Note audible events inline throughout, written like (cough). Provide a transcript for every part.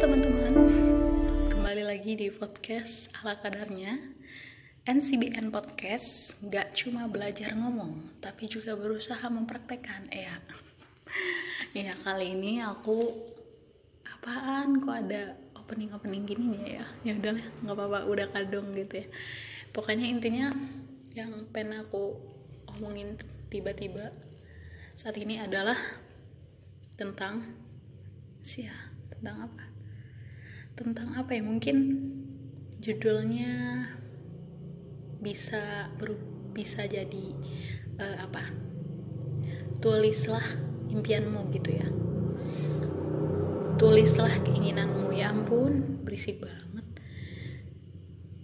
teman-teman, kembali lagi di podcast ala kadarnya. NCBN Podcast gak cuma belajar ngomong, tapi juga berusaha mempraktekkan ya. (laughs) ya kali ini aku apaan kok ada opening opening gini ya? Ya udahlah nggak apa-apa udah kadung gitu ya. Pokoknya intinya yang pengen aku omongin tiba-tiba saat ini adalah tentang sia tentang apa tentang apa ya mungkin judulnya bisa ber, bisa jadi uh, apa? Tulislah impianmu gitu ya. Tulislah keinginanmu. Ya ampun berisik banget.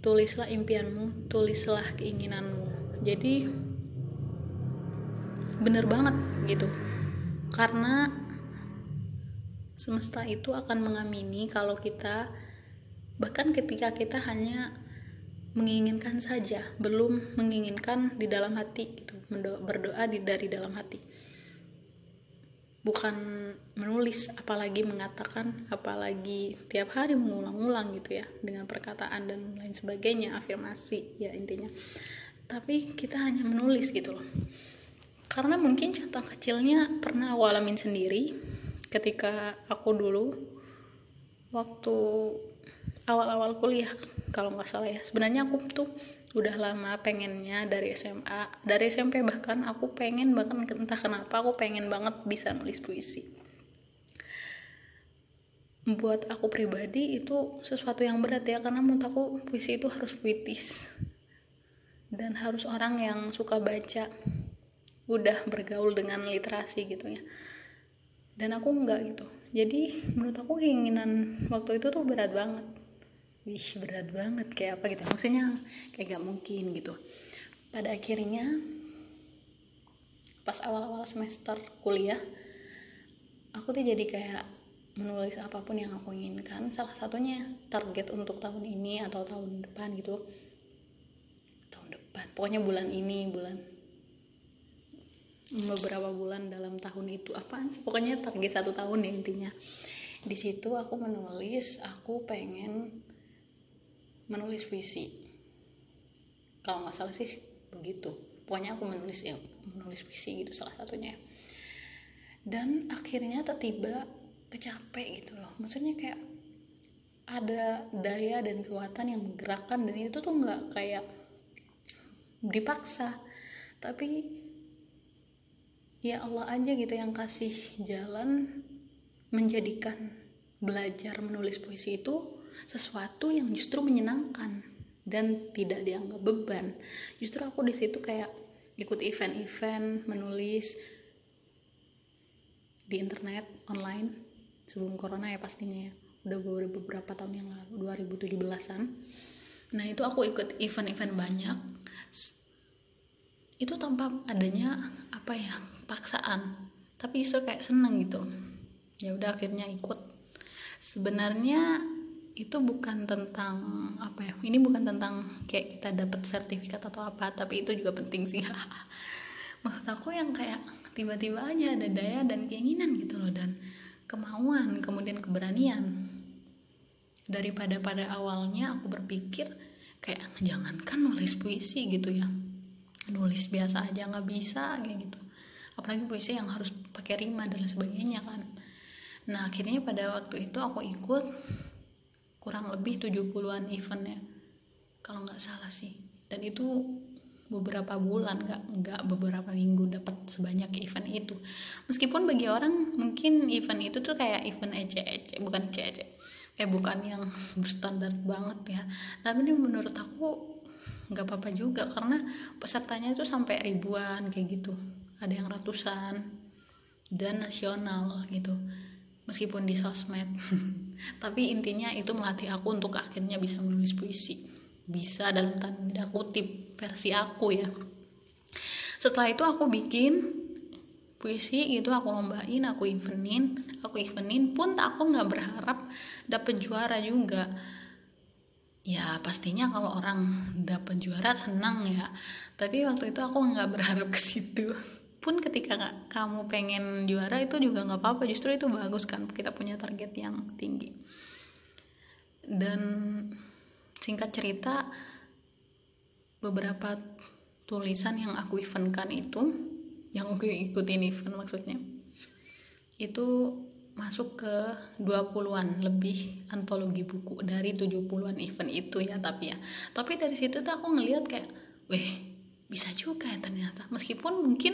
Tulislah impianmu tulislah keinginanmu. Jadi bener banget gitu. Karena semesta itu akan mengamini kalau kita bahkan ketika kita hanya menginginkan saja belum menginginkan di dalam hati itu berdoa di dari dalam hati. Bukan menulis apalagi mengatakan apalagi tiap hari mengulang-ulang gitu ya dengan perkataan dan lain sebagainya afirmasi ya intinya. Tapi kita hanya menulis gitu loh. Karena mungkin contoh kecilnya pernah aku alamin sendiri ketika aku dulu waktu awal-awal kuliah kalau nggak salah ya. Sebenarnya aku tuh udah lama pengennya dari SMA dari SMP bahkan aku pengen bahkan entah kenapa aku pengen banget bisa nulis puisi. Buat aku pribadi itu sesuatu yang berat ya karena menurut aku puisi itu harus puitis. Dan harus orang yang suka baca udah bergaul dengan literasi gitu ya dan aku enggak gitu. Jadi menurut aku keinginan waktu itu tuh berat banget. Wih berat banget. Kayak apa gitu? Maksudnya kayak gak mungkin gitu. Pada akhirnya pas awal-awal semester kuliah aku tuh jadi kayak menulis apa pun yang aku inginkan. Salah satunya target untuk tahun ini atau tahun depan gitu. Tahun depan. Pokoknya bulan ini bulan beberapa bulan dalam tahun itu. Apaan sih? Pokoknya target satu tahun ya intinya. Di situ aku menulis aku pengen menulis puisi. Kalau nggak salah sih begitu. Pokoknya aku menulis ya menulis puisi gitu salah satunya. Dan akhirnya tiba kecapek gitu loh. Maksudnya kayak ada daya dan kekuatan yang menggerakkan dan itu tuh nggak kayak dipaksa. Tapi ya Allah aja gitu yang kasih jalan menjadikan belajar menulis puisi itu sesuatu yang justru menyenangkan dan tidak dianggap beban. Justru aku di situ kayak ikut event-event menulis di internet online sebelum corona ya pastinya ya. Udah beberapa tahun yang lalu 2017an nah itu aku ikut event-event banyak. Itu tanpa adanya apa ya paksaan tapi justru kayak seneng gitu. Ya udah akhirnya ikut. Sebenarnya itu bukan tentang apa ya ini bukan tentang kayak kita dapat sertifikat atau apa tapi itu juga penting sih. (laughs) Maksud aku yang kayak tiba-tiba aja ada daya dan keinginan gitu loh dan kemauan kemudian keberanian. Daripada pada awalnya aku berpikir kayak jangankan nulis puisi gitu ya. Nulis biasa aja nggak bisa kayak gitu apalagi puisi yang harus pakai rima dan sebagainya kan. Nah akhirnya pada waktu itu aku ikut kurang lebih 70-an event ya kalau nggak salah sih. Dan itu beberapa bulan nggak nggak beberapa minggu dapat sebanyak event itu. Meskipun bagi orang mungkin event itu tuh kayak event ece-ece bukan ece-ece kayak bukan yang (laughs) berstandar banget ya. Tapi ini menurut aku nggak apa-apa juga karena pesertanya itu sampai ribuan kayak gitu ada yang ratusan dan nasional gitu. Meskipun di sosmed. (laughs) Tapi intinya itu melatih aku untuk akhirnya bisa menulis puisi. Bisa dalam tanda kutip versi aku ya. Setelah itu aku bikin puisi gitu aku lombain aku evenin aku evenin pun aku nggak berharap dapet juara juga. Ya pastinya kalau orang dapat juara senang ya. Tapi waktu itu aku nggak berharap ke situ (laughs) pun ketika kamu pengen juara itu juga nggak apa-apa. Justru itu bagus kan kita punya target yang tinggi. Dan singkat cerita beberapa tulisan yang aku eventkan itu yang aku ikutin event maksudnya itu masuk ke 20-an lebih antologi buku dari 70-an event itu ya tapi ya. Tapi dari situ tuh aku ngeliat kayak weh bisa juga ya ternyata. Meskipun mungkin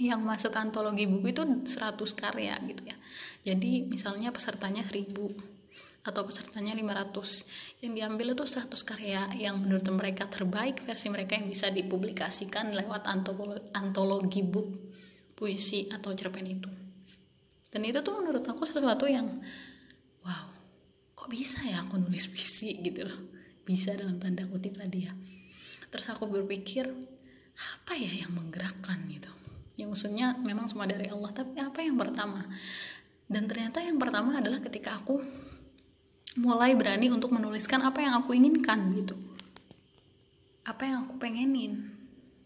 yang masuk antologi buku itu 100 karya gitu ya. Jadi misalnya pesertanya 1000 atau pesertanya 500 yang diambil itu 100 karya yang menurut mereka terbaik versi mereka yang bisa dipublikasikan lewat antologi buku puisi atau cerpen itu. Dan itu tuh menurut aku sesuatu yang wow kok bisa ya aku nulis puisi? gitu loh. Bisa dalam tanda kutip tadi ya terus aku berpikir apa ya yang menggerakkan? gitu ya maksudnya memang semua dari Allah tapi apa yang pertama? Dan ternyata yang pertama adalah ketika aku mulai berani untuk menuliskan apa yang aku inginkan gitu. Apa yang aku pengenin.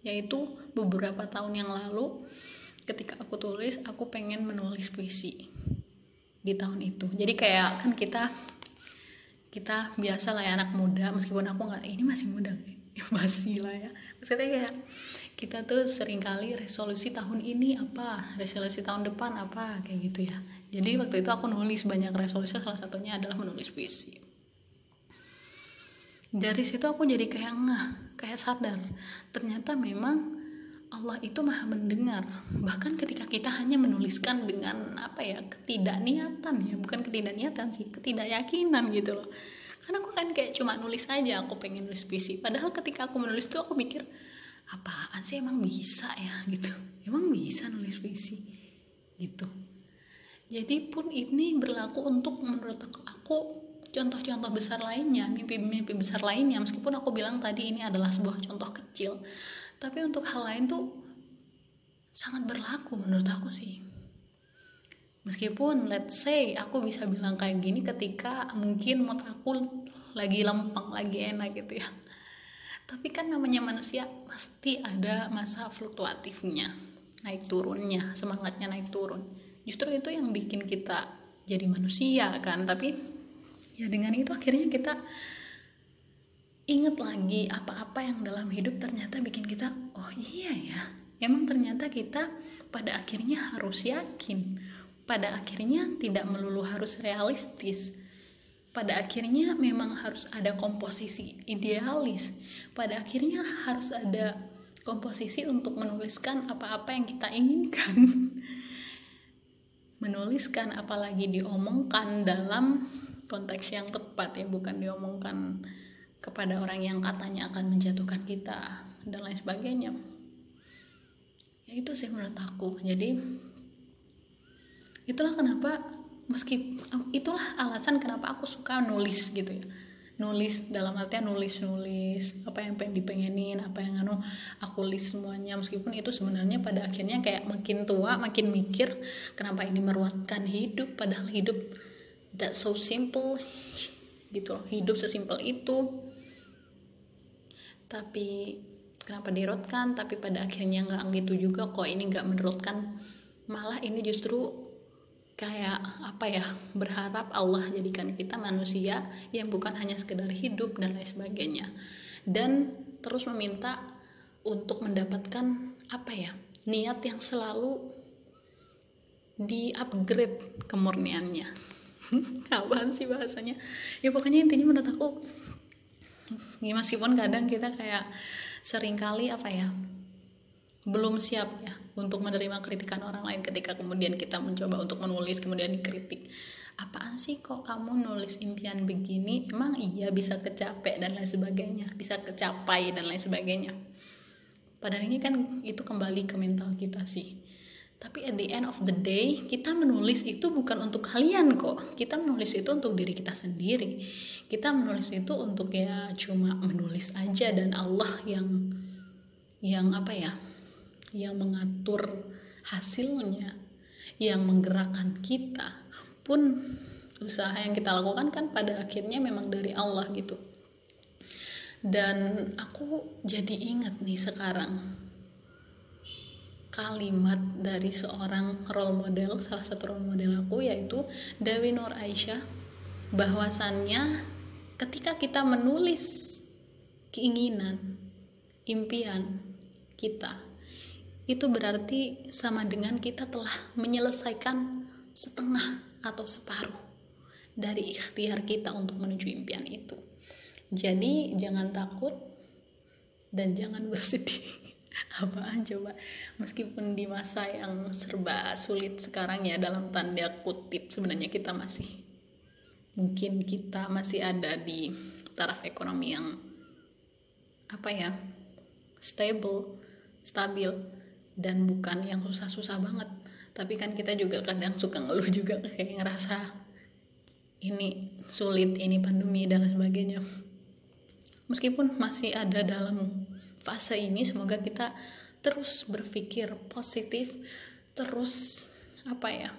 Yaitu beberapa tahun yang lalu ketika aku tulis aku pengen menulis puisi di tahun itu. Jadi kayak kan kita kita biasa lah ya anak muda meskipun aku nggak ini masih muda. (laughs) Masih lah ya. Maksudnya kayak kita tuh sering kali resolusi tahun ini apa? Resolusi tahun depan apa? Kayak gitu ya. Jadi waktu itu aku nulis banyak resolusi salah satunya adalah menulis puisi. Dari situ aku jadi kayak nggak kayak sadar. Ternyata memang Allah itu maha mendengar. Bahkan ketika kita hanya menuliskan dengan apa ya ketidakniatan ya. Bukan ketidakniatan sih ketidakyakinan gitu loh. Karena aku kan kayak cuma nulis aja aku pengen nulis puisi. Padahal ketika aku menulis tuh aku mikir apaan sih emang bisa ya? Gitu. Emang bisa nulis puisi? Gitu. Jadi pun ini berlaku untuk menurut aku contoh-contoh besar lainnya mimpi-mimpi besar lainnya. Meskipun aku bilang tadi ini adalah sebuah contoh kecil tapi untuk hal lain tuh sangat berlaku menurut aku sih. Meskipun let's say aku bisa bilang kayak gini ketika mungkin mood aku lagi lempeng lagi enak gitu ya tapi kan namanya manusia pasti ada masa fluktuatifnya naik turunnya semangatnya naik turun. Justru itu yang bikin kita jadi manusia kan tapi ya dengan itu akhirnya kita inget lagi apa-apa yang dalam hidup ternyata bikin kita oh iya ya emang ternyata kita pada akhirnya harus yakin pada akhirnya tidak melulu harus realistis pada akhirnya memang harus ada komposisi idealis. Pada akhirnya harus ada komposisi untuk menuliskan apa-apa yang kita inginkan. Menuliskan apalagi diomongkan dalam konteks yang tepat ya bukan diomongkan kepada orang yang katanya akan menjatuhkan kita dan lain sebagainya. Ya itu sih menurut aku. Jadi itulah kenapa meski itulah alasan kenapa aku suka nulis gitu ya. Nulis dalam artian nulis nulis apa yang pengen dipengenin apa yang anu aku list semuanya. Meskipun itu sebenarnya pada akhirnya kayak makin tua makin mikir kenapa ini meruatkan hidup padahal hidup that so simple gitu loh. Hidup sesimpel itu. Tapi kenapa dirotkan? Tapi pada akhirnya nggak gitu juga kok ini nggak menerotkan. Malah ini justru kayak apa ya berharap Allah jadikan kita manusia yang bukan hanya sekedar hidup dan lain sebagainya. Dan terus meminta untuk mendapatkan apa ya niat yang selalu di upgrade kemurniannya. (laughs) Apaan sih bahasanya? Ya pokoknya intinya menurut aku ya, meskipun kadang kita kayak sering kali apa ya belum siap ya untuk menerima kritikan orang lain ketika kemudian kita mencoba untuk menulis kemudian dikritik. Apaan sih kok kamu nulis impian begini? Emang iya bisa kecapek dan lain sebagainya bisa kecapai dan lain sebagainya. Padahal ini kan itu kembali ke mental kita sih. Tapi at the end of the day kita menulis itu bukan untuk kalian kok. Kita menulis itu untuk diri kita sendiri. Kita menulis itu untuk ya cuma menulis aja dan Allah yang yang apa ya yang mengatur hasilnya yang menggerakkan kita. Pun usaha yang kita lakukan kan pada akhirnya memang dari Allah gitu. Dan aku jadi ingat nih sekarang kalimat dari seorang role model salah satu role model aku yaitu Dewi Nur Aisyah bahwasannya ketika kita menulis keinginan impian kita itu berarti sama dengan kita telah menyelesaikan setengah atau separuh dari ikhtiar kita untuk menuju impian itu. Jadi jangan takut dan jangan (laughs) bersedih. Apaan coba? Meskipun di masa yang serba sulit sekarang ya dalam tanda kutip sebenarnya kita masih mungkin kita masih ada di taraf ekonomi yang apa ya stable, stabil dan bukan yang susah-susah banget. Tapi kan kita juga kadang suka ngeluh juga kayak ngerasa ini sulit ini pandemi dan lain sebagainya meskipun masih ada dalam fase ini semoga kita terus berpikir positif terus apa ya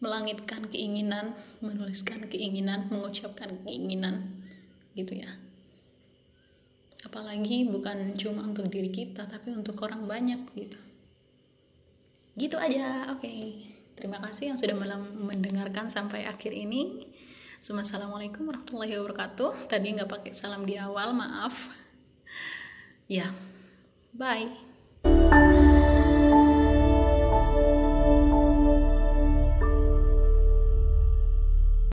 melangitkan keinginan menuliskan keinginan mengucapkan keinginan gitu ya apalagi bukan cuma untuk diri kita tapi untuk orang banyak gitu gitu aja oke okay. Terima kasih yang sudah mendengarkan sampai akhir ini. Assalamualaikum warahmatullahi wabarakatuh. Tadi nggak pakai salam di awal, maaf. Ya, bye.